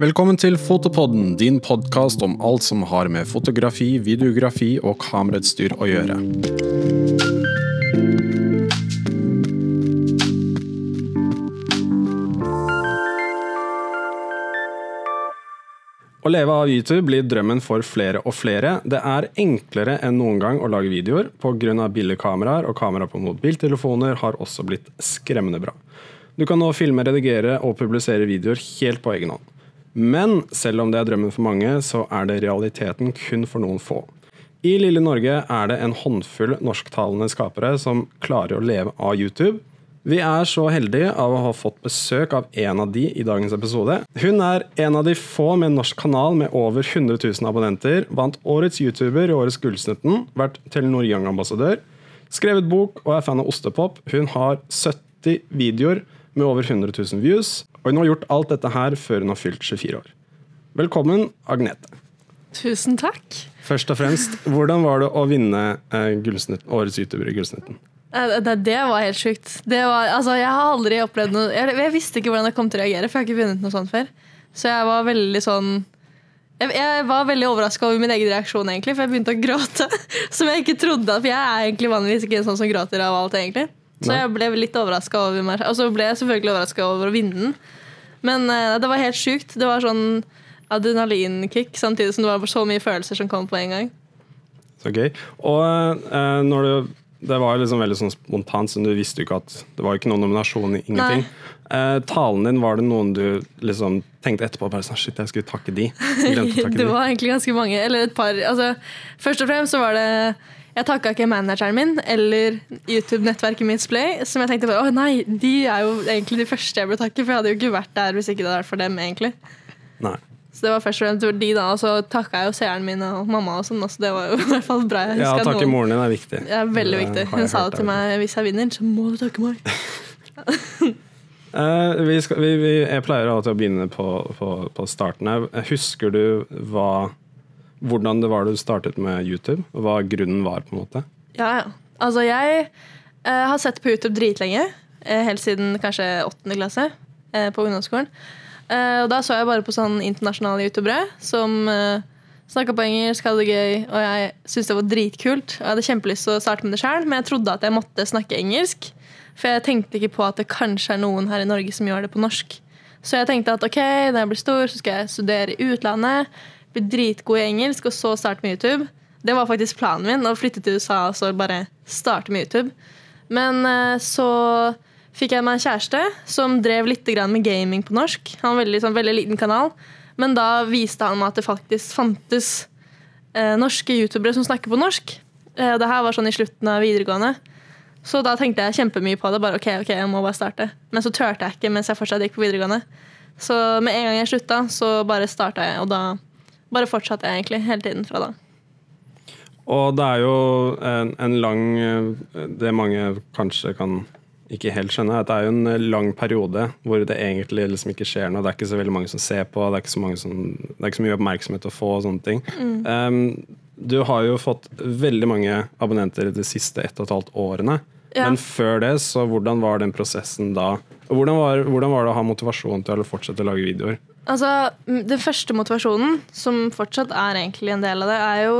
Velkommen til Fotopodden, din podkast om alt som har med fotografi, videografi og kamerautstyr å gjøre. Å leve av YouTube blir drømmen for flere og flere. Det er enklere enn noen gang å lage videoer. Pga. billige kameraer og kamera på mobiltelefoner har også blitt skremmende bra. Du kan nå filme, redigere og publisere videoer helt på egen hånd. Men selv om det er drømmen for mange, så er det realiteten kun for noen få. I lille Norge er det en håndfull norsktalende skapere som klarer å leve av YouTube, vi er så heldige av å ha fått besøk av en av de i dagens episode. Hun er en av de få med en norsk kanal med over 100 000 abonnenter. Vant årets YouTuber i Årets Gullsnutten, vært Telenor Young-ambassadør, skrevet bok og er fan av ostepop. Hun har 70 videoer med over 100 000 views, og hun har gjort alt dette her før hun har fylt 24 år. Velkommen, Agnete. Tusen takk. Først og fremst, hvordan var det å vinne eh, Årets YouTuber i Gullsnutten? Det, det, var helt sjukt. Var, altså, jeg har aldri opplevd noe jeg, jeg, visste ikke hvordan jeg kom til å reagere, for jeg har ikke vunnet noe sånt før. Så jeg var veldig sånn Jeg, jeg var veldig overraska over min egen reaksjon, egentlig, for jeg begynte å gråte. Som jeg ikke trodde, for jeg er egentlig vanligvis ikke en sånn som gråter av alt, egentlig. Så jeg ble litt overraska over meg. Og så ble jeg selvfølgelig overraska over å vinne den. Men uh, det var helt sjukt. Det var sånn adrenalinkick, samtidig som det var så mye følelser som kom på en gang. Så gøy. Og uh, når du det var liksom veldig sånn spontant, så du visste jo ikke at det var ikke noen nominasjon. ingenting. Eh, talen din, var det noen du liksom tenkte etterpå bare sånn, shit, jeg skulle takke de? Takke det var egentlig ganske mange. Eller et par. Altså, først og fremst så var det Jeg takka ikke manageren min eller YouTube-nettverket mitt Splay, som jeg tenkte bare å nei, de er jo egentlig de første jeg burde takke, for jeg hadde jo ikke vært der hvis ikke det hadde vært for dem, egentlig. Nei. Så det var først og fremst de, da. Og så takka jeg jo seeren min og mamma og sånn. Så det var jo i hvert fall bra. Jeg ja, å takke moren din er viktig. Ja, veldig viktig. Hun sa det til meg hvis jeg vinner, så må du takke meg. uh, vi skal, vi, vi, jeg pleier alltid å begynne på, på, på starten her. Husker du hva, hvordan det var du startet med YouTube? Og hva grunnen var, på en måte? Ja, ja. Altså, jeg eh, har sett på YouTube dritlenge. Eh, helt siden kanskje åttende klasse på ungdomsskolen. Uh, og da så jeg bare på sånn internasjonale youtubere som eh, snakka på engelsk, hadde det gøy, og jeg syntes det var dritkult. Og jeg hadde kjempelyst til å starte med det sjøl, men jeg trodde at jeg måtte snakke engelsk. For jeg tenkte ikke på at det kanskje er noen her i Norge som gjør det på norsk. Så jeg tenkte at ok, når jeg blir stor, så skal jeg studere i utlandet, bli dritgod i engelsk, og så starte med YouTube. Det var faktisk planen min, å flytte til USA og så bare starte med YouTube. Men uh, så fikk jeg meg en kjæreste som drev litt med gaming på norsk. Han var veldig, sånn, veldig liten kanal. Men da viste han meg at det faktisk fantes eh, norske youtubere som snakker på norsk. Eh, det her var sånn i slutten av videregående. Så da tenkte jeg kjempemye på det. bare ok, ok, jeg må bare starte. Men så turte jeg ikke mens jeg fortsatt gikk på videregående. Så med en gang jeg slutta, så bare starta jeg, og da bare fortsatte jeg egentlig hele tiden fra da. Og det er jo en, en lang eh, Det mange kanskje kan ikke helt skjønner, at det er jo en eh, lang periode hvor det egentlig liksom ikke skjer noe. Det er ikke så veldig mange som ser på, det er ikke så, som, det er ikke så mye oppmerksomhet å få. og sånne ting. Mm. Um, du har jo fått veldig mange abonnenter de siste ett og et halvt årene. Ja. Men før det, så hvordan var den prosessen da? Og hvordan var, hvordan var det å ha motivasjon til å fortsette å lage videoer? Altså, Den første motivasjonen, som fortsatt er egentlig en del av det, er jo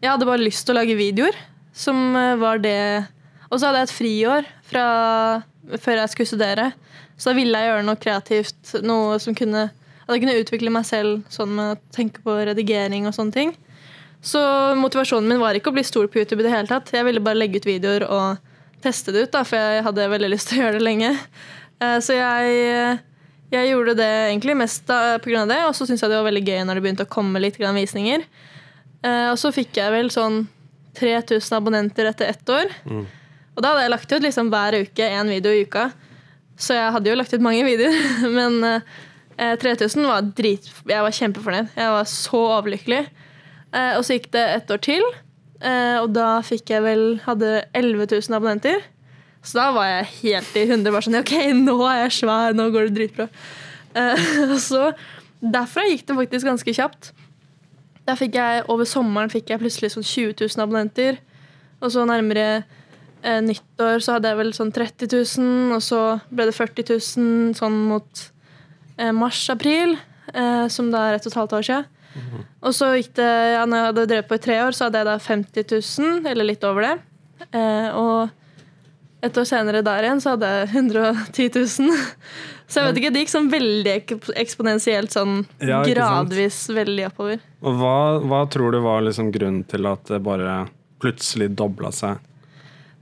Jeg hadde bare lyst til å lage videoer. Som eh, var det og så hadde jeg et friår fra, før jeg skulle studere. Så da ville jeg gjøre noe kreativt. Noe som kunne At jeg kunne utvikle meg selv sånn med å tenke på redigering og sånne ting. Så motivasjonen min var ikke å bli stor på YouTube i det hele tatt. Jeg ville bare legge ut videoer og teste det ut, da, for jeg hadde veldig lyst til å gjøre det lenge. Eh, så jeg, jeg gjorde det egentlig mest pga. det, og så syntes jeg det var veldig gøy når det begynte å komme litt visninger. Eh, og så fikk jeg vel sånn 3000 abonnenter etter ett år. Mm. Og da hadde jeg lagt ut liksom hver uke én video i uka. Så jeg hadde jo lagt ut mange videoer. Men eh, 3000 var drit... Jeg var kjempefornøyd. Jeg var så overlykkelig. Eh, og så gikk det et år til, eh, og da fikk jeg vel Hadde 11 000 abonnenter. Så da var jeg helt i 100. Bare sånn OK, nå er jeg svær, nå går det dritbra. Uh, så Derfra gikk det faktisk ganske kjapt. Der fikk jeg, Over sommeren fikk jeg plutselig sånn 20 000 abonnenter. Og så nærmere eh, nyttår så hadde jeg vel sånn 30 000, og så ble det 40 000 sånn mot eh, mars-april. eh, som da er ett og et halvt år siden. Og så gikk det, ja, når jeg hadde drevet på i tre år, så hadde jeg da 50 000, eller litt over det. Eh, og et år senere der igjen så hadde jeg 110 000. Så jeg vet ikke, det gikk sånn veldig ek- eksponentielt sånn Ja, gradvis veldig oppover. Og hva, hva tror du var liksom grunnen til at det bare plutselig dobla seg?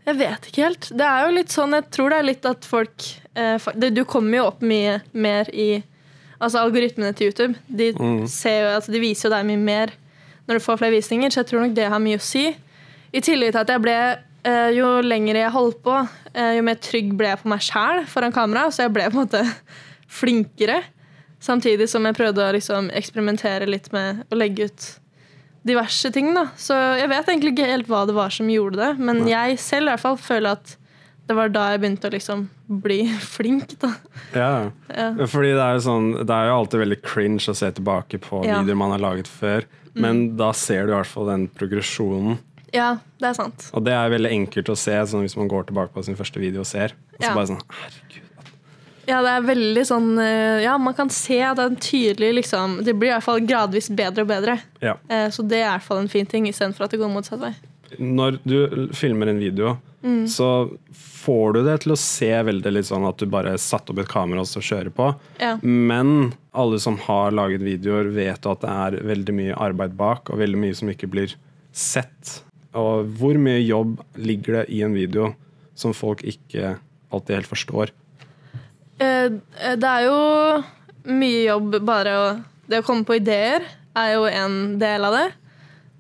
Jeg vet ikke helt. Det er jo litt sånn, jeg tror det er litt at folk eh, Du kommer jo opp mye mer i Altså algoritmene til YouTube. De, ser jo, altså, de viser jo deg mye mer når du får flere visninger, så jeg tror nok det har mye å si. I tillegg til at jeg ble Jo lenger jeg holdt på, eh, jo mer trygg ble jeg på meg sjæl foran kamera. Så jeg ble på en måte flinkere. Samtidig som jeg prøvde å liksom eksperimentere litt med å legge ut diverse ting. da. Så jeg vet egentlig ikke helt hva det var som gjorde det, men jeg selv i hvert fall føler at det var da jeg begynte å liksom bli flink. da. Ja. Ja. Fordi det er, jo sånn, det er jo alltid veldig cringe å se tilbake på Ja. videoer man har laget før, men da ser du i hvert fall den progresjonen. Ja, det er sant. Og det er veldig enkelt å se sånn hvis man går tilbake på sin første video og ser. Og så Ja. bare sånn, herregud. Ja, det er veldig sånn eh, Ja, man kan se at det er en tydelig liksom Det blir i hvert fall gradvis bedre og bedre. Ja. Eh, Så det er i hvert fall en fin ting, istedenfor at det går motsatt vei. Når du filmer en video, Mm. så får du det til å se veldig litt sånn at du bare satte opp et kamera og så kjører på. Ja. Men alle som har laget videoer, vet at det er veldig mye arbeid bak, og veldig mye som ikke blir sett. Og hvor mye jobb ligger det i en video som folk ikke alltid helt forstår? Eh, Det er jo mye jobb bare å Det å komme på ideer er jo en del av det.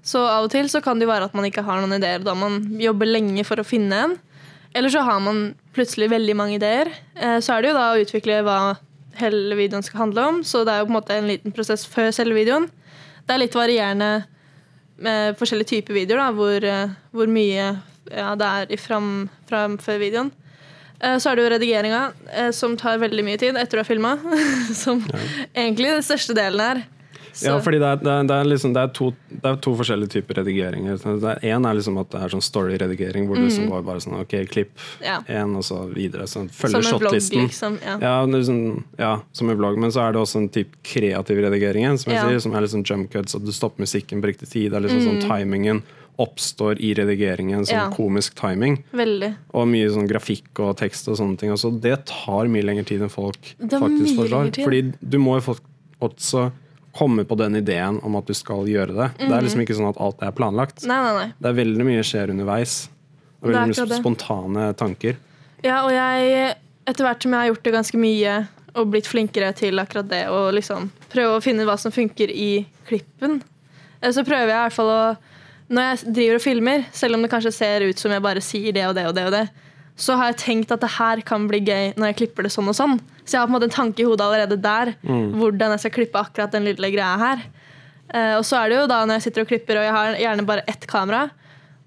Så av og til så kan det jo være at man ikke har noen ideer, da man jobber lenge for å finne en. Eller så har man plutselig veldig mange ideer. Eh, Så er det jo da å utvikle hva hele videoen skal handle om. Så det er jo på en måte en liten prosess før selve videoen. Det er litt varierende forskjellige typer videoer, da, hvor, eh, hvor mye ja, det er i fram, framfør videoen. Eh, Så er det jo redigeringa, eh, som tar veldig mye tid etter du har filma. Som egentlig den største delen er. Så, Ja, fordi det er, det er, det er, liksom, det er, to, det er to forskjellige typer redigeringer. Det er, en er liksom at det er sånn story-redigering, hvor det liksom går bare sånn OK, klipp én, ja. og så videre. Så Som følger shotlisten. liksom. Ja. Ja, liksom, ja, som en vlogg, men så er det også en type kreativ redigering, som jeg sier, som er liksom jump cuts, at du stopper musikken på riktig tid. Det er liksom sånn timingen oppstår i redigeringen, sånn Mm. Ja. komisk timing. Veldig. Og mye sånn grafikk og tekst og sånne ting. Altså, det tar mye lengre tid enn folk faktisk forstår. Fordi du må jo få- også komme på den ideen om at du skal gjøre det. Det er liksom ikke sånn at alt er planlagt. Nei, nei, nei. Det er veldig mye skjer underveis. Og veldig mye det. spontane tanker. Ja, og jeg, etter hvert som jeg har gjort det ganske mye og blitt flinkere til akkurat det, og liksom prøve å finne hva som funker i klippen, eh, så prøver jeg i hvert fall å Når jeg driver og filmer, selv om det kanskje ser ut som jeg bare sier det og det og det, og det så har jeg tenkt at det her kan bli gøy når jeg klipper det sånn og sånn. Så jeg har på en måte en tanke i hodet allerede der, hvordan jeg skal klippe akkurat den lille greia her. Uh, og så er det jo da når jeg sitter og klipper, og jeg har gjerne bare ett kamera,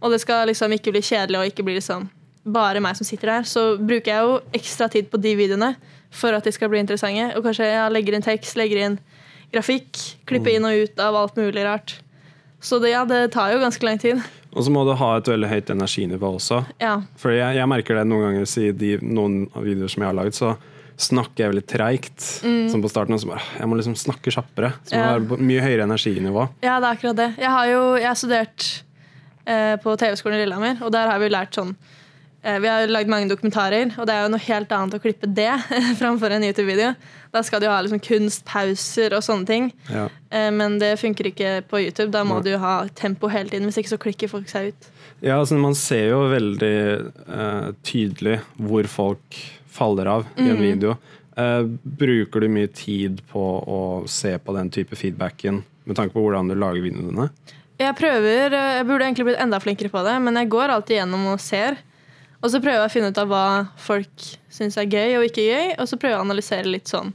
og det skal liksom ikke bli kjedelig og ikke bli liksom bare meg som sitter der, så bruker jeg jo ekstra tid på de videoene for at de skal bli interessante. Og kanskje jeg legger inn tekst, legger inn grafikk, klipper inn og ut av alt mulig rart. Så det, ja, det tar jo ganske lang tid. Og så må du ha et veldig høyt energinivå også. Ja. For jeg, jeg merker det noen ganger i de, noen av videoer som jeg har laget, så snakker jeg veldig treigt. Som på starten. Så bare, jeg må liksom snakke kjappere. Så Mm. Ja. være mye høyere energinivå. Ja, det er akkurat det. Jeg har jo jeg har studert eh, på TV-skolen i Lillehammer, og der har vi lært sånn eh, Vi har lagd mange dokumentarer, og det er jo noe helt annet å klippe det framfor en YouTube-video. Da skal du ha liksom kunstpauser og sånne ting. Ja. Eh, men det funker ikke på YouTube. Da må Nei. du ha tempo hele tiden, hvis ikke så klikker folk seg ut. Ja, altså Man ser jo veldig eh, tydelig hvor folk faller av i Mm. en video. Uh, bruker du mye tid på å se på den type feedbacken med tanke på hvordan du lager videoene dine? Jeg prøver, eh, jeg burde egentlig blitt enda flinkere på det, men jeg går alltid gjennom og ser. Og så prøver jeg å finne ut av hva folk syns er gøy og ikke gøy, og så prøver jeg å analysere litt sånn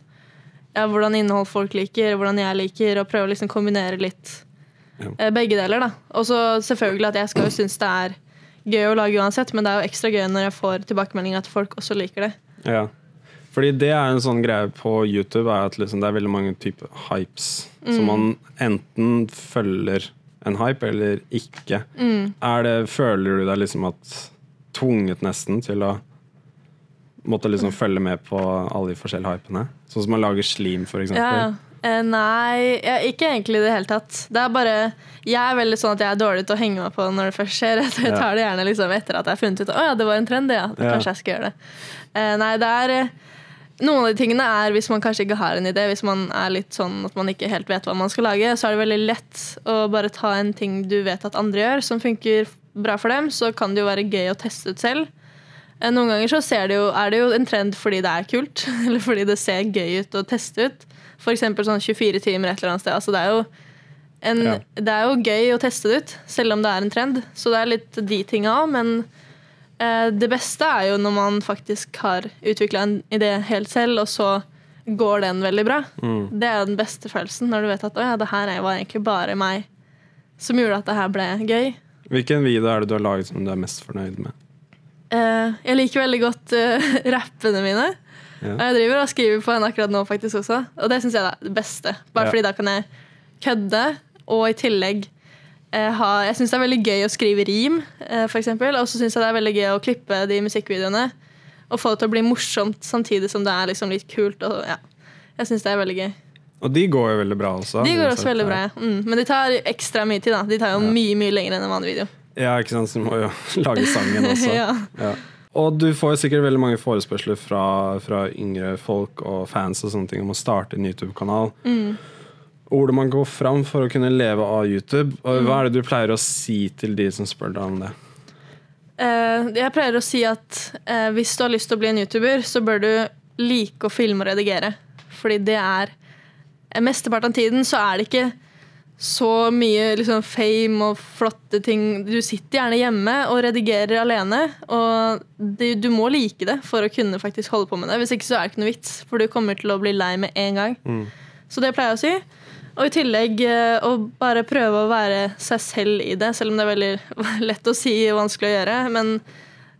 ja, hvordan innhold folk liker, hvordan jeg liker, og prøve å liksom kombinere litt Ja. eh, begge deler. da. Og så selvfølgelig at jeg skal jo synes det er gøy å lage uansett, men det er jo ekstra gøy når jeg får tilbakemeldinger at folk også liker det. Ja. Fordi det er en sånn greie på YouTube, er at liksom det er veldig mange typer hypes. Så man enten følger en hype eller ikke. Er det, føler du deg liksom at tvunget nesten til å måtte liksom følge med på alle de forskjellige hypene? Sånn som man lager slim, for eksempel. Ja. Eh, nei, ja, ikke egentlig i det hele tatt. Det er bare Jeg er veldig sånn at jeg er dårlig til å henge meg på når det først skjer. Jeg tar det gjerne liksom etter at jeg har funnet ut Å ja, det var en trend, ja. Ja. Kanskje jeg skal gjøre det. Eh, nei, det er eh, Noen av de tingene er hvis man kanskje ikke har en idé, hvis man er litt sånn at man ikke helt vet hva man skal lage, så er det veldig lett å bare ta en ting du vet at andre gjør, som funker bra for dem. Så kan det jo være gøy å teste ut selv. Eh, Noen ganger så ser det jo, er det jo en trend fordi det er kult, eller fordi det ser gøy ut å teste ut. Eksempel sånn 24 timer et eller annet sted. Altså det, er en, Ja. det er jo gøy å teste det ut, selv om det er en trend. Så det er litt de tinga òg, men det beste er jo når man faktisk har utvikla en idé helt selv, og så går den veldig bra. Mm. Det er den beste følelsen, når du vet at å ja, det her er- var egentlig bare meg som gjorde at det her ble gøy. Hvilken video er det du har laget som du er mest fornøyd med? Eh, jeg liker veldig godt uh, rappene mine. Ja. Og jeg driver og skriver på en akkurat nå, faktisk også. Og det syns jeg er det beste. Bare Ja. fordi da kan jeg kødde, og i tillegg eh, ha Jeg syns det er veldig gøy å skrive rim, eh, eksempel. Og så syns jeg det er veldig gøy å klippe de musikkvideoene. Og få det til å bli morsomt samtidig som det er liksom litt kult. Og, ja. Jeg syns det er veldig gøy. Og de går jo veldig bra også. De går også veldig bra. ja. Mm. Men de tar ekstra mye tid. da De tar jo Ja. mye mye lenger enn en vanlig video. Ja, ikke sant, så du må jo lage sangen også. ja. Ja. Og du får jo sikkert veldig mange forespørsler fra, fra yngre folk og fans og sånne ting om å starte en YouTube-kanal. Mm. Hvordan man går fram for å kunne leve av YouTube. Og Mm. hva er det du pleier å si til de som spør deg om det? Uh, jeg pleier å si at uh, hvis du har lyst til å bli en YouTuber, så bør du like å filme og redigere. Fordi det er uh, Mesteparten av tiden så er det ikke så mye liksom, fame og flotte ting. Du sitter gjerne hjemme og redigerer alene. Og du, du må like det for å kunne faktisk holde på med det. Hvis ikke så er det ikke noe vits, for du kommer til å bli lei med en gang. Mm. Så det pleier jeg å si. Og i tillegg eh, å bare prøve å være seg selv i det, selv om det er veldig lett å si og vanskelig å gjøre. Men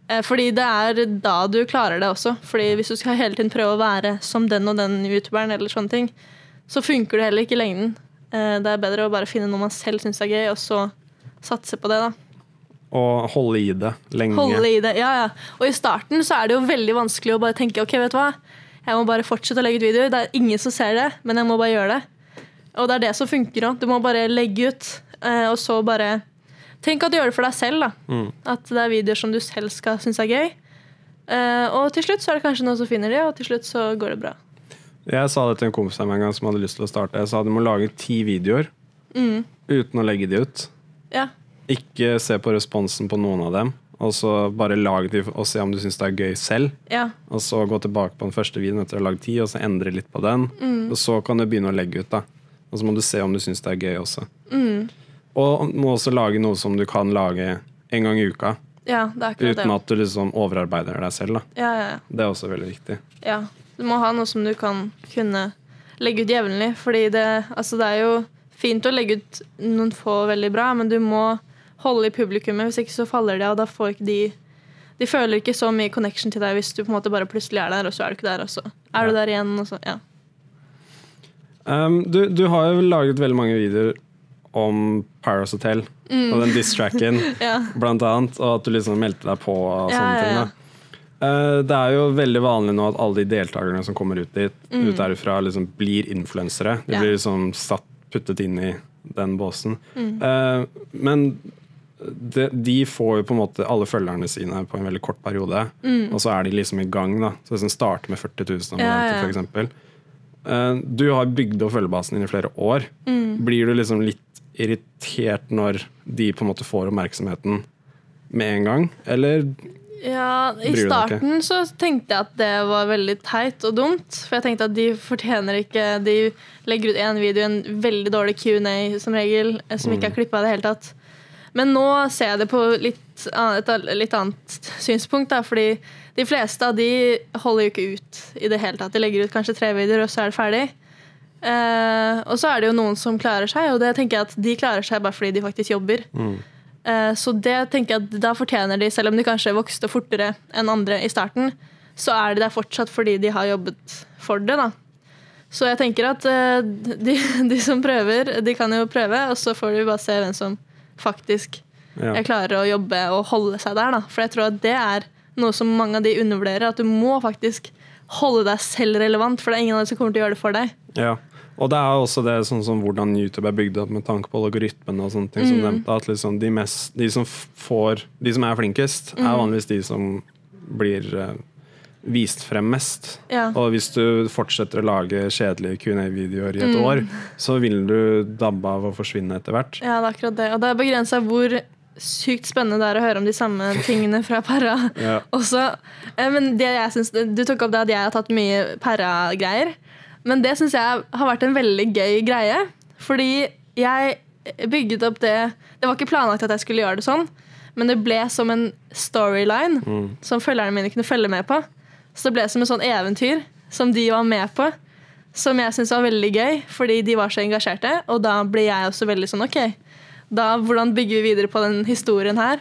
eh, fordi det er da du klarer det også. Fordi hvis du skal hele tiden prøve å være som den og den youtuberen, eller sånne ting, så funker det heller ikke i lengden. Eh, det er bedre å bare finne noe man selv syns er gøy, og så satse på det, da. Og holde i det lenge. Holde i det, ja, ja. Og i starten så er det jo veldig vanskelig å bare tenke ok, vet du hva, jeg må bare fortsette å legge ut videoer. Det er ingen som ser det, men jeg må bare gjøre det. Og det er det som funker òg. Du må bare legge ut, eh, og så bare Tenk at du gjør det for deg selv. da. Mm. At det er videoer som du selv skal synes er gøy. Eh, og til slutt så er det kanskje noen som finner det, og til slutt så går det bra. Jeg sa det til en kompis av meg en gang som hadde lyst til å starte. Jeg sa du må lage ti videoer Mm. uten å legge de ut. Ja. Ikke se på responsen på noen av dem, og så bare lag de og se om du syns det er gøy selv. ja. Og så gå tilbake på den første videoen etter å ha lagd ti, og så endre litt på den. Mm. Og så kan du begynne å legge ut, da. Og så må du se om du syns det er gøy også. Mm. Og må også lage noe som du kan lage en gang i uka, ja, det er akkurat uten at du liksom overarbeider deg selv. ja, ja. Det er også veldig viktig. Ja, du må ha noe som du kan kunne legge ut jevnlig. Fordi det, altså det er jo fint å legge ut noen få veldig bra, men du må holde i publikummet. Hvis ikke så faller de av. Da får ikke de De føler ikke så mye connection til deg hvis du på en måte bare plutselig er der, og så er du ikke der, og så er du der igjen. Og så, ja. Um, du, du har jo laget veldig mange videoer om Paris Hotel og den diss-tracken, Ja. blant annet, og at du liksom meldte deg på og sånne ja, ting. da. Eh, det er jo veldig vanlig nå at alle de deltakerne som kommer ut dit, ut derifra, liksom blir influensere. De Mm. Ja. blir liksom satt, puttet inn i den båsen. Mm. Uh, men de, de får jo på en måte alle følgerne sine på en veldig kort periode. Og så er de liksom i gang. da Så Hvis en starter med 40 000 Mm. Ja, ja. Eh, du har bygd opp følgebasen din i flere år. Mm. Blir du liksom litt irritert når de på en måte får oppmerksomheten med en gang? Eller Ja, I starten så tenkte jeg at det var veldig teit og dumt. For jeg tenkte at de fortjener ikke De legger ut én video, en veldig dårlig Q&A som regel, eh, som ikke er klippa i det hele tatt. Men nå ser jeg det på litt, et litt annet synspunkt. Da, fordi de fleste av de holder jo ikke ut i det hele tatt. De legger ut kanskje tre videoer, og så er det ferdig. Uh, og så er det jo noen som klarer seg, og det tenker jeg at de klarer seg bare fordi de faktisk jobber. Eh, Så det tenker jeg at da fortjener de, selv om de kanskje vokste fortere enn andre i starten, så er de der fortsatt fordi de har jobbet for det. da. Så jeg tenker at uh, de, de som prøver, de kan jo prøve, og så får vi bare se hvem som faktisk ja. klarer å jobbe og holde seg der. da. For jeg tror at det er noe som mange av de undervurderer, at du må faktisk holde deg selv relevant, for det er ingen av dem som kommer til å gjøre det for deg. ja. Og det er også det sånn som hvordan YouTube er bygd opp med tanke på algoritmene og sånne ting. som nevnte, at liksom de, mest, de som får De som er flinkest, er vanligvis de som blir eh, vist frem mest. Ja. Og hvis du fortsetter å lage kjedelige Q&A-videoer i et år, så vil du dabbe av og forsvinne etter hvert. Ja, det er akkurat det. Og det er begrensa hvor sykt spennende det er å høre om de samme tingene fra Perra. Ja. Også, eh, men det jeg synes, Du tok opp det at jeg har tatt mye Perra-greier. Men det syns jeg har vært en veldig gøy greie. Fordi jeg bygget opp det Det var ikke planlagt at jeg skulle gjøre det sånn, men det ble som en storyline som følgerne mine kunne følge med på. Så det ble som et sånn eventyr som de var med på. Som jeg syntes var veldig gøy, fordi de var så engasjerte. Og da ble jeg også veldig sånn OK, da, hvordan bygger vi videre på den historien her?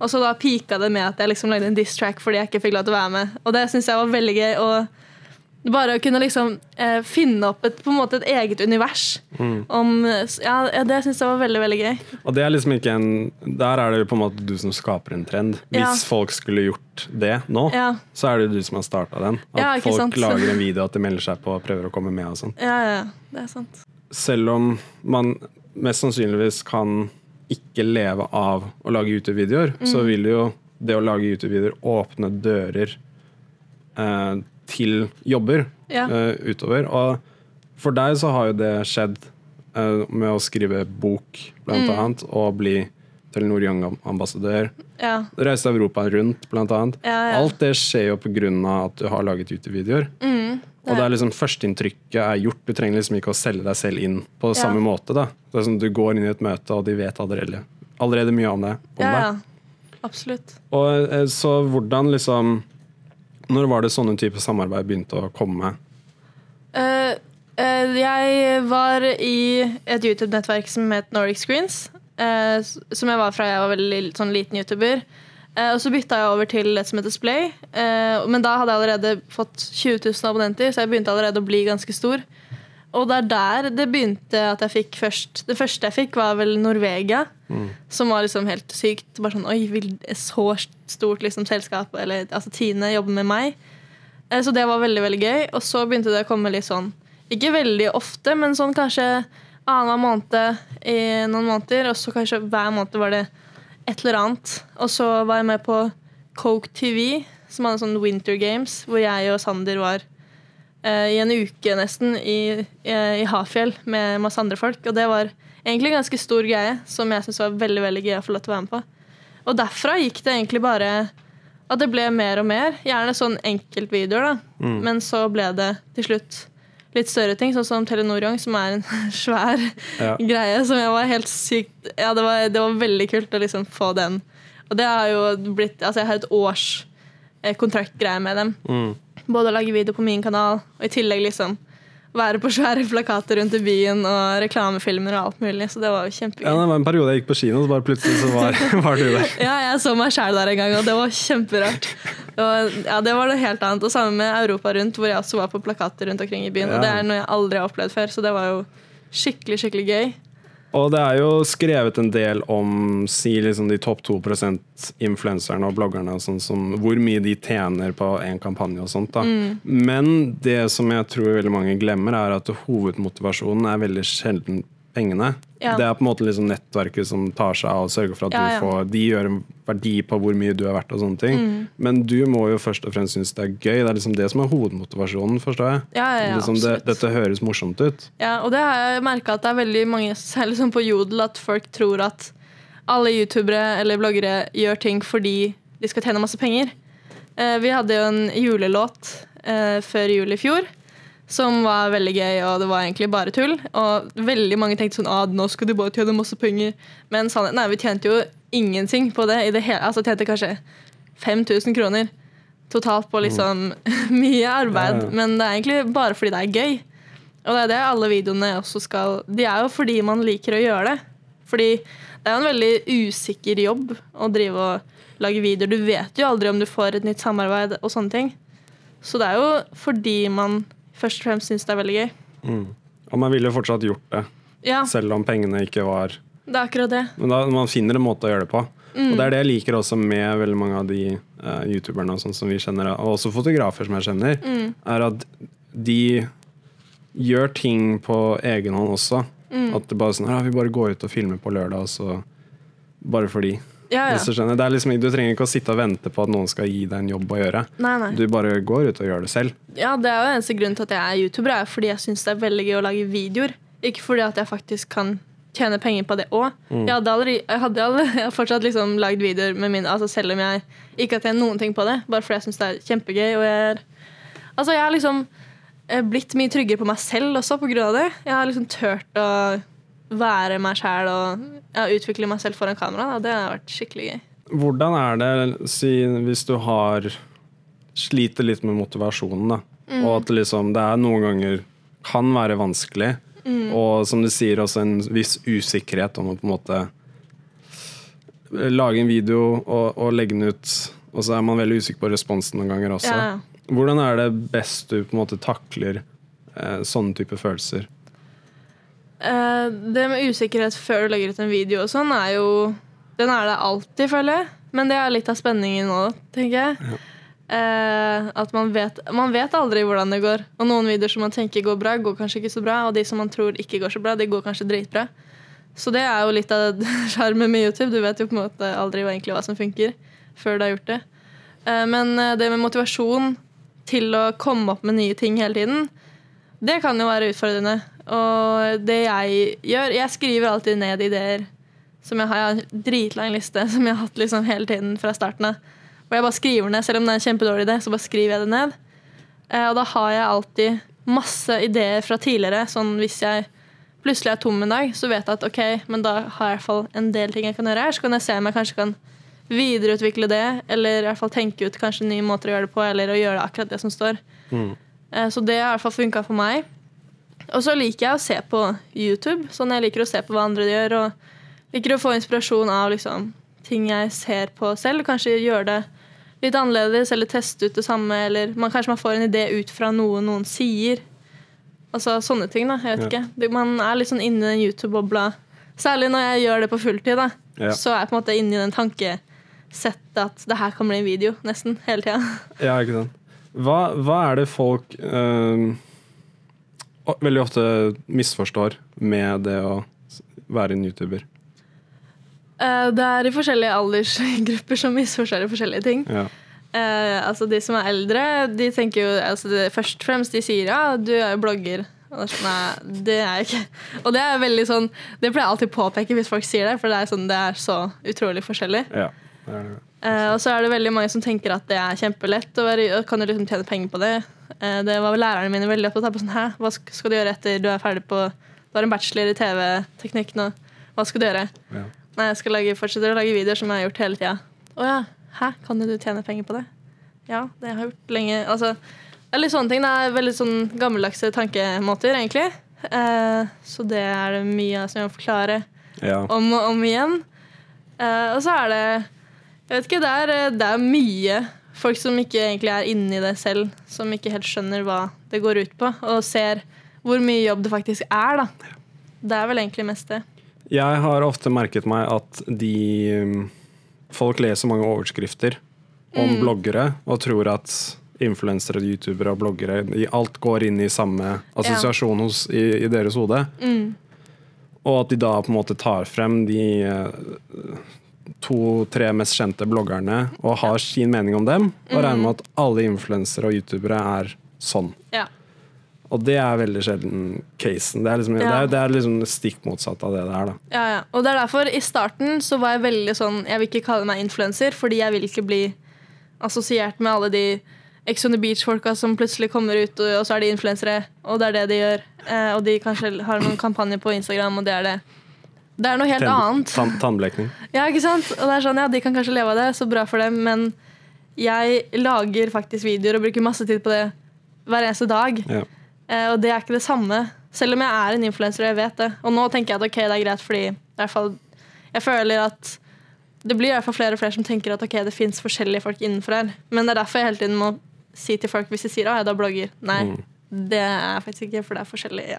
Og så da pika det med at jeg liksom lagde en diss-track fordi jeg ikke fikk lov til å være med. Og det syns jeg var veldig gøy. Og bare å kunne liksom eh, finne opp et, på en måte et eget univers. Om, ja, det syns jeg var veldig, veldig gøy. Og det er liksom ikke en Der er det jo på en måte du som skaper en trend. Hvis Ja. folk skulle gjort det nå, Ja. så er det jo du som har starta den. At folk sant? lager en video at de melder seg på og prøver å komme med og sånn. Ja, ja, ja, det er sant. Selv om man mest sannsynligvis kan ikke leve av å lage YouTube-videoer, Mm. så vil jo det å lage YouTube-videoer åpne dører eh, til jobber Ja. eh, utover. Og for deg så har jo det skjedd eh, med å skrive bok, blant Mm. annet, og bli Telenor Young-ambassadør. Ja, Reise Europa rundt, blant annet. Ja, ja. Alt det skjer jo på grunn av at du har laget YouTube-videoer. Mm, Og det er liksom Førsteinntrykket er gjort. Du trenger liksom ikke å selge deg selv inn på Ja. samme måte. da det er sånn, Du går inn i et møte, og de vet allerede, allerede mye om det. Om ja, ja. Absolutt. Og eh, Så hvordan liksom Når var det sånne type samarbeid begynte å komme? Uh, uh, jeg var i et YouTube-nettverk som het Nordic Screens. Uh, som jeg var fra jeg var veldig sånn liten YouTuber. Eh, og så bytta jeg over til et som heter Splay. Uh, men da hadde jeg allerede fått 20 000 abonnenter, så jeg begynte allerede å bli ganske stor. Og det er der det begynte at jeg fikk først Det første jeg fikk, var vel Norvegia. Som var liksom helt sykt. Bare sånn, Oi, vil så stort liksom, selskap, eller altså Tine, jobbe med meg? Uh, Så det var veldig veldig gøy. Og så begynte det å komme litt sånn Ikke veldig ofte, men sånn kanskje annenhver måned i noen måneder. Og så kanskje hver måned var det et eller annet. Og så var jeg med på Coke TV, som hadde sånn Winter Games, hvor jeg og Sander var eh, i en uke nesten i, i, i Hafjell med masse andre folk. Og det var egentlig en ganske stor greie som jeg syntes var veldig veldig gøy å få lov til å være med på. Og derfra gikk det egentlig bare at det ble mer og mer. Gjerne sånn enkeltvideoer, da. Men så ble det til slutt litt større ting, sånn som Telenor Young, som er en svær Ja. greie som jeg var helt sykt Ja, det var, det var veldig kult å liksom få den. Og det har jo blitt Altså, jeg har et års eh, kontraktgreie med dem. Mm. Både å lage video på min kanal, og i tillegg liksom være på svære plakater rundt i byen og reklamefilmer og alt mulig. Så det var jo kjempegøy. Ja, det var en periode jeg gikk på kino, så bare plutselig så var, var du der. Ja, jeg så meg sjæl der en gang, og det var kjemperart. Og, ja, det var noe helt annet. Og sammen med Europa Rundt, hvor jeg også var på plakater rundt omkring i byen. Og det er noe jeg aldri har opplevd før, så det var jo skikkelig, skikkelig gøy. Og det er jo skrevet en del om si liksom de topp 2% influenserne og bloggerne, og sånt, som, hvor mye de tjener på en kampanje og sånt. Mm. Men det som jeg tror veldig mange glemmer, er at hovedmotivasjonen er veldig sjelden pengene. Ja. Det er på en måte liksom nettverket som tar seg av og sørger for at Ja, du får De gjør en verdi på hvor mye du er verdt og sånne ting. Mm. Men du må jo først og fremst synes det er gøy. Det er liksom det som er hovedmotivasjonen, forstår jeg. Ja, ja, ja, liksom det, dette høres morsomt ut. Ja, og det har jeg merka at det er veldig mange, særlig sånn på Jodel, at folk tror at alle youtubere eller bloggere gjør ting fordi de skal tjene masse penger. Eh, vi hadde jo en julelåt eh, før jul i fjor som var veldig gøy, og det var egentlig bare tull. Og veldig mange tenkte sånn ah, nå skal du bare tjene masse penger. Men sannheten er vi tjente jo ingenting på det. I det hele, altså tjente kanskje 5000 kroner totalt på liksom mye arbeid. Men det er egentlig bare fordi det er gøy. Og det er det alle videoene også skal De er jo fordi man liker å gjøre det. Fordi det er jo en veldig usikker jobb å drive og lage videoer. Du vet jo aldri om du får et nytt samarbeid og sånne ting. Så det er jo fordi man først og fremst syns det er veldig gøy. Mm. Og man ville jo fortsatt gjort det, Ja, selv om pengene ikke var det er akkurat det. Men da, man finner en måte å gjøre det på. Mm. Og det er det jeg liker også med veldig mange av de uh, youtuberne og sånn som vi kjenner, og også fotografer som jeg kjenner, Mm. er at de gjør ting på egen hånd også. Mm. At det bare er sånn ja, Vi bare går ut og filmer på lørdag, og så Bare fordi. Ja, Hvis du skjønner. Er liksom, du trenger ikke å sitte og vente på at noen skal gi deg en jobb å gjøre. Nei, nei. Du bare går ut og gjør det selv. Ja, det er jo eneste grunnen til at jeg er YouTuber, er fordi jeg syns det er veldig gøy å lage videoer. Ikke fordi at jeg faktisk kan tjene penger på det òg. Mm. Jeg hadde aldri, jeg hadde aldri jeg fortsatt liksom lagd videoer med min, altså selv om jeg ikke har tjent noen ting på det. Bare fordi jeg syns det er kjempegøy. Og jeg er, altså jeg har liksom eh, blitt mye tryggere på meg selv også på grunn av det. Jeg har liksom turt å være meg sjæl og ja, utvikle meg selv foran kamera. Da. det har vært skikkelig gøy. Hvordan er det si, hvis du har sliter litt med motivasjonen, da, Mm. og at liksom, det er noen ganger kan være vanskelig, Mm. og som du sier, også en viss usikkerhet om å på en måte lage en video og, og legge den ut, og så er man veldig usikker på responsen noen ganger også. Ja. Hvordan er det best du på en måte takler eh, sånne type følelser? Eh, det med usikkerhet før du legger ut en video og sånn, er jo Den er det alltid, føler jeg. Men det er litt av spenningen nå, tenker jeg. Eh, at man vet, man vet aldri hvordan det går. Og noen videoer som man tenker går bra, går kanskje ikke så bra. Og de som man tror ikke går så bra, de går kanskje dritbra. Så det er jo litt av sjarmen med YouTube. Du vet jo på en måte aldri egentlig hva som funker før du har gjort det. Eh, men eh, det med motivasjon til å komme opp med nye ting hele tiden, det kan jo være utfordrende. Og det jeg gjør Jeg skriver alltid ned ideer som jeg har. Jeg har en dritlang liste som jeg har hatt liksom hele tiden fra starten av. Og jeg bare skriver ned, selv om det er en kjempedårlig idé, så bare skriver jeg det ned. Eh, og da har jeg alltid masse ideer fra tidligere. Sånn hvis jeg plutselig er tom en dag, så vet jeg at ok, men da har jeg i hvert fall en del ting jeg kan gjøre her. Så kan jeg se om jeg kanskje kan videreutvikle det, eller i hvert fall tenke ut kanskje nye måter å gjøre det på, eller å gjøre det akkurat det som står. Mm. Eh, Så det har i hvert fall funka for meg. Og så liker jeg å se på YouTube. Sånn jeg liker å se på hva andre gjør, og liker å få inspirasjon av liksom, ting jeg ser på selv. Kanskje gjøre det litt annerledes, eller teste ut det samme, eller man, kanskje man får en idé ut fra noe noen sier. Altså sånne ting, da. Jeg vet Ja. ikke. Man er litt sånn inni den YouTube-bobla. Særlig når jeg gjør det på fulltid, da. Ja. Så er jeg på en måte inni den tankesettet at det her kan bli en video, nesten hele tida. Ja, ikke sant. Hva, hva er det folk o- veldig ofte misforstår med det å være en YouTuber? Eh, Det er i forskjellige aldersgrupper som misforstår forskjellige ting. Ja. Eh, altså De som er eldre, de tenker jo altså det, Først og fremst de sier ja, du er jo blogger. Er sånn, Nei, det er jeg ikke. Og det er veldig sånn Det pleier jeg alltid påpeke hvis folk sier det, for det er, sånn, det er så utrolig forskjellig. ja. Det er det. Eh, og så er det veldig mange som tenker at det er kjempelett å være, og kan du liksom tjene penger på det. Eh, det var lærerne mine veldig opptatt av. på sånn, Hæ, hva skal du gjøre etter du er ferdig på Du har en bachelor i TV-teknikk nå. Hva skal du gjøre? Ja. Nei, jeg skal lage, fortsette å lage videoer som jeg har gjort hele tida. Å ja. Hæ, kan du tjene penger på det? Ja, det har jeg gjort lenge. Altså, det er litt sånne ting. Det er veldig sånn gammeldagse tankemåter, egentlig. Eh, så det er det mye som jeg må forklare Ja. om og om igjen. Eh, og så er det Jeg vet ikke, det er, det er mye folk som ikke egentlig er inni det selv, som ikke helt skjønner hva det går ut på, og ser hvor mye jobb det faktisk er, da. Det er vel egentlig mest det. Jeg har ofte merket meg at de um, Folk leser mange overskrifter om bloggere og tror at influensere, youtubere og bloggere i alt går inn i samme assosiasjon hos, i, i deres hode. Mm. Og at de da på en måte tar frem de eh, to-tre mest kjente bloggerne og har sin mening om dem, og regner med at alle influensere og youtubere er sånn. Ja. Og det er veldig sjelden casen. Det er liksom, det er, det er liksom stikk motsatt av det det er. da. Ja, ja. Og det er derfor i starten så var jeg veldig sånn Jeg vil ikke kalle meg influenser, fordi jeg vil ikke bli assosiert med alle de Ex on the Beach-folka som plutselig kommer ut, og og så er de influensere, og det er det de gjør. Eh, og de kanskje har noen kampanjer på Instagram, og det er det. Det er noe helt Tenn- annet. Tann, tannblekning. Ja, ikke sant? Og det er sånn, ja, De kan kanskje leve av det, så bra for dem, men jeg lager faktisk videoer og bruker masse tid på det hver eneste dag. Ja. Eh, og det er ikke det samme. Selv om jeg er en influenser og jeg vet det. Og nå tenker jeg at ok, det er greit, fordi hvert fall, jeg føler at det blir i hvert fall flere og flere som tenker at ok, det fins forskjellige folk innenfor her. Men det er derfor jeg hele tiden må si til folk hvis de sier at jeg da blogger. Nei, Mm. det er jeg faktisk ikke, for det er forskjellig. Ja.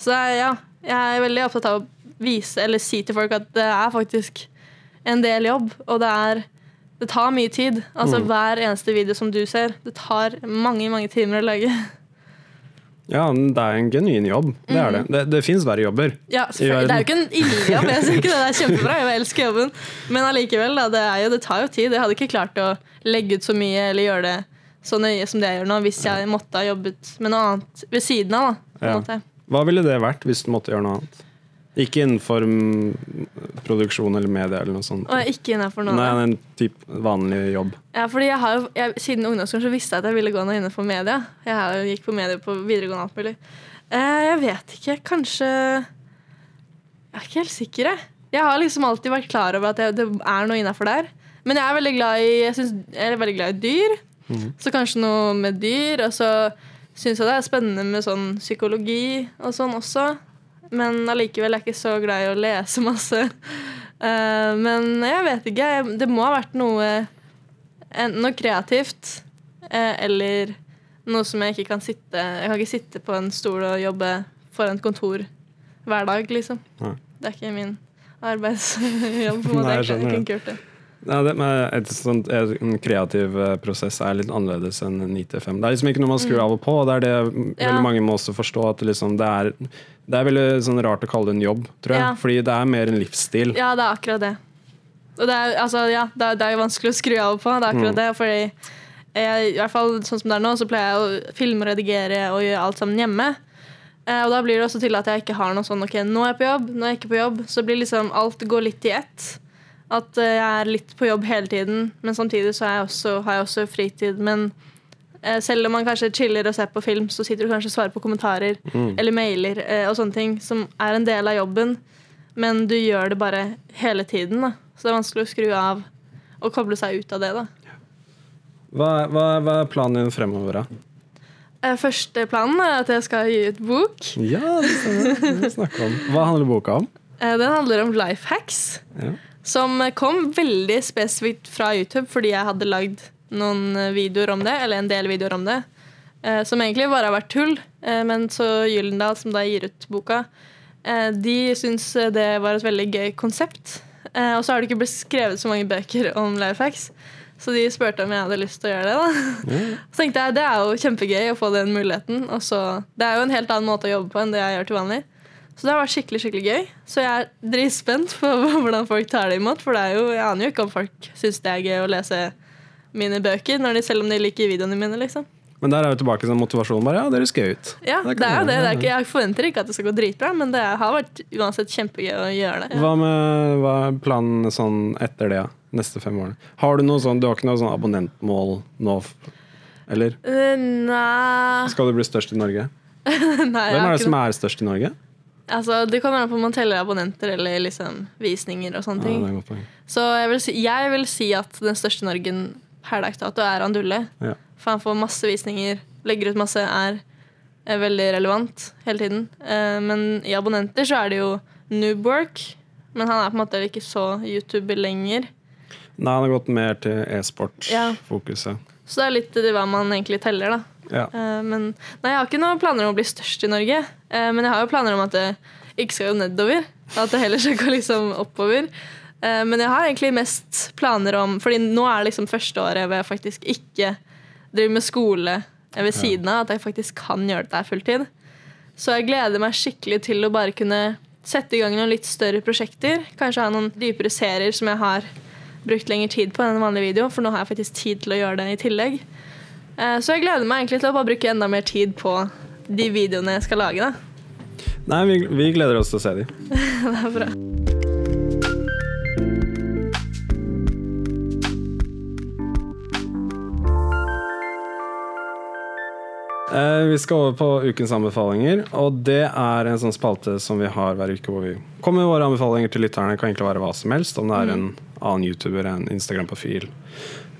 Så ja, jeg er veldig opptatt av å vise eller si til folk at det er faktisk en del jobb, og det er det tar mye tid. Altså Mm. Hver eneste video som du ser, det tar mange mange timer å lage. Ja, men det er en genuin jobb. Det er det. Det, det fins verre jobber. Ja. Det er jo ikke en illejobb, jeg ikke det. Det er kjempebra, jeg elsker jobben. Men allikevel, da, det, jo, det tar jo tid. Jeg hadde ikke klart å legge ut så mye eller gjøre det så nøye som det jeg gjør nå, hvis jeg måtte ha jobbet med noe annet ved siden av. da, Ja. Hva ville det vært hvis du måtte gjøre noe annet? Ikke innenfor mm, produksjon eller media eller noe sånt. Og ikke innenfor noe. Nei, en typ vanlig jobb. Ja, fordi jeg har jo, jeg, Siden ungdomsskolen så visste jeg at jeg ville gå noe innenfor media. Jeg har gikk på media på videregående alt mulig. Eh, jeg vet ikke. Kanskje Jeg er ikke helt sikker, jeg. Jeg har liksom alltid vært klar over at jeg, det er noe innafor der. Men jeg er veldig glad i Jeg, synes, jeg er veldig glad i dyr. Så kanskje noe med dyr. Og så syns jeg det er spennende med sånn psykologi og sånn også. Men allikevel er jeg ikke så glad i å lese masse. Eh, men jeg vet ikke. Det må ha vært noe Enten noe kreativt eh, eller noe som jeg ikke kan sitte Jeg kan ikke sitte på en stol og jobbe foran et kontor hver dag, liksom. Nei. Det er ikke min arbeidsjobb. på en måte. Nei, jeg Jeg, skjønner kunne ikke gjort det. Ja, det med sånt, en kreativ eh, prosess er litt annerledes enn 9 til 5. Det er liksom ikke noe man skrur av og på. og Det er det mm, Ja. veldig mange må også forstå. At det, liksom, det, er, det er veldig sånn rart å kalle det en jobb, tror jeg. Ja. Fordi det er mer en livsstil. Ja, det er akkurat det. Og det er, altså, ja, det er, det er vanskelig å skru av og på. Det er akkurat det, fordi jeg, i hvert fall sånn som det er nå, så pleier jeg å filme og redigere og gjøre alt sammen hjemme. Eh, og da blir det også til at jeg ikke har noe sånn ok, nå er jeg på jobb, nå er jeg ikke på jobb. Så blir liksom alt går litt i ett. At eh, jeg er litt på jobb hele tiden, men samtidig så jeg også, har jeg også fritid. Men eh, selv om man kanskje chiller og ser på film, så sitter du kanskje og svarer på kommentarer eller mailer eh, og sånne ting, som er en del av jobben. Men du gjør det bare hele tiden, da. Så det er vanskelig å skru av og koble seg ut av det, da. Hva, hva, hva er planen din fremover, da? Første planen er at jeg skal gi ut bok. Ja, det. Det vi snakke om. Hva handler boka om? Den handler om life hacks. Ja. Som kom veldig spesifikt fra YouTube fordi jeg hadde lagd noen eh, videoer om det, eller en del videoer om det. eh, Som egentlig bare har vært tull. Eh, Men så Gyllendal, som da gir ut boka, de syns det var et veldig gøy konsept. Og så har det ikke blitt skrevet så mange bøker om life hacks. Så de spurte om jeg hadde lyst til å gjøre det. da. Så tenkte jeg det er jo kjempegøy å få den muligheten. Og så, det er jo en helt annen måte å jobbe på enn det jeg gjør til vanlig. Så det har vært skikkelig skikkelig gøy. Så jeg er dritspent på hvordan folk tar det imot. For det er jo, jeg aner jo ikke om folk syns det er gøy å lese mine bøker, de, selv om de liker videoene mine. liksom. Men der er jo tilbake til den motivasjonen. Bare, ja, dere skal ut. Ja, Det det, er jo det. det er ikke, jeg forventer ikke at det skal gå dritbra, men det har vært uansett kjempegøy å gjøre det. Ja. Hva med hva er planen sånn etter det? Neste fem årene? Har du noe sånn, du har ikke noe sånn abonnentmål nå? Eller? Uh, nei, Skal du bli størst i Norge? nei Hvem er det ikke som er størst i Norge? Altså, Det kommer an på om man teller abonnenter eller liksom visninger og sånne Ja, ting. det er et godt poeng. Så jeg vil, si, jeg vil si at den største Norgen Norge per dags dato er Andulle. Ja. For han får masse visninger, legger ut masse, er, er veldig relevant hele tiden. Eh, men i abonnenter så er det jo Noobwork. Men han er på en måte ikke så YouTuber lenger. Nei, han har gått mer til e-sport-fokuset. Så det er litt det hva man egentlig teller, da. Ja. Eh, men nei, jeg har ikke noen planer om å bli størst i Norge. Eh, men jeg har jo planer om at det ikke skal gå nedover. At det heller skal gå liksom oppover. Eh, men jeg har egentlig mest planer om Fordi nå er det liksom første året hvor jeg faktisk ikke driver med skole ved siden av. At jeg faktisk kan gjøre dette fulltid. Så jeg gleder meg skikkelig til å bare kunne sette i gang noen litt større prosjekter. Kanskje ha noen dypere serier som jeg har brukt lengre tid på enn en vanlig video. For nå har jeg faktisk tid til å gjøre det i tillegg. Eh, Så jeg gleder meg egentlig til å bare bruke enda mer tid på de videoene jeg skal lage. da. Nei, vi, vi gleder oss til å se de. Det er bra. Eh, vi skal over på ukens anbefalinger, og det er en sånn spalte som vi har hver uke hvor vi kommer med våre anbefalinger til lytterne. Det kan egentlig være hva som helst, om det er en annen YouTuber, en Instagram-profil,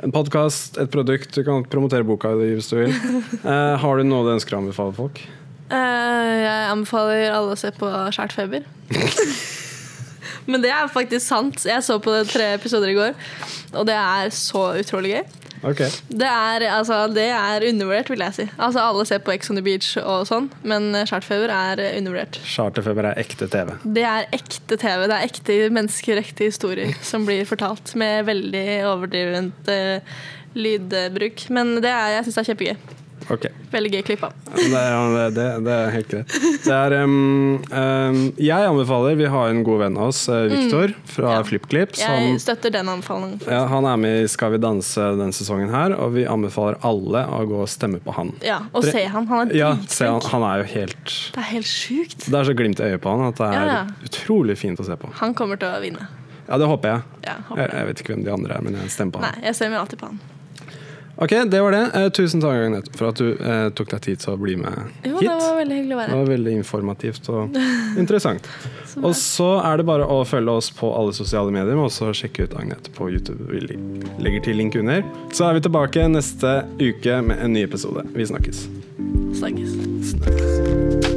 en podkast, et produkt. Du kan promotere boka di hvis du vil. Eh, har du noe du ønsker å anbefale folk? Uh, Jeg anbefaler alle å se på Skjært feber. Men det er faktisk sant. Jeg så på det tre episoder i går, og det er så utrolig gøy. Ok. Det er, altså, det er undervurdert, vil jeg si. Altså, alle ser på Ex on the Beach og sånn, men charterfeber er undervurdert. Charterfeber er ekte TV. Det er ekte TV. Det er ekte mennesker, ekte historier som blir fortalt med veldig overdrivent uh, lydbruk. Men det er, jeg syns det er kjempegøy. Ok. Veldig gøy klipp av. Det ja, det, det er helt greit. Det er, um, um, jeg anbefaler Vi har en god venn av oss, uh, Viktor fra Ja. FlippKlipp. Jeg støtter den anbefalingen. ja, han er med i Skal vi danse denne sesongen her, og vi anbefaler alle å gå og stemme på han. Ja, og Pre se han. Han er Ja, se, han, han er jo helt Det er helt sjukt. Det er så glimt i øyet på han at det er Ja, ja. utrolig fint å se på. Han kommer til å vinne. Ja, det håper jeg. Ja, Jeg, håper det. jeg vet ikke hvem de andre er, men jeg stemmer på han. Nei, jeg stemmer alltid på han. Ok, det var det. Eh, tusen takk Agnete, for at du eh, tok deg tid til å bli med Jo, hit. det var veldig hyggelig å være her. var veldig informativt og interessant. Og så er det bare å følge oss på alle sosiale medier, men også sjekke ut Agnete på YouTube. Vi legger til link under. Så er vi tilbake neste uke med en ny episode. Vi snakkes. Snakkes. snakkes.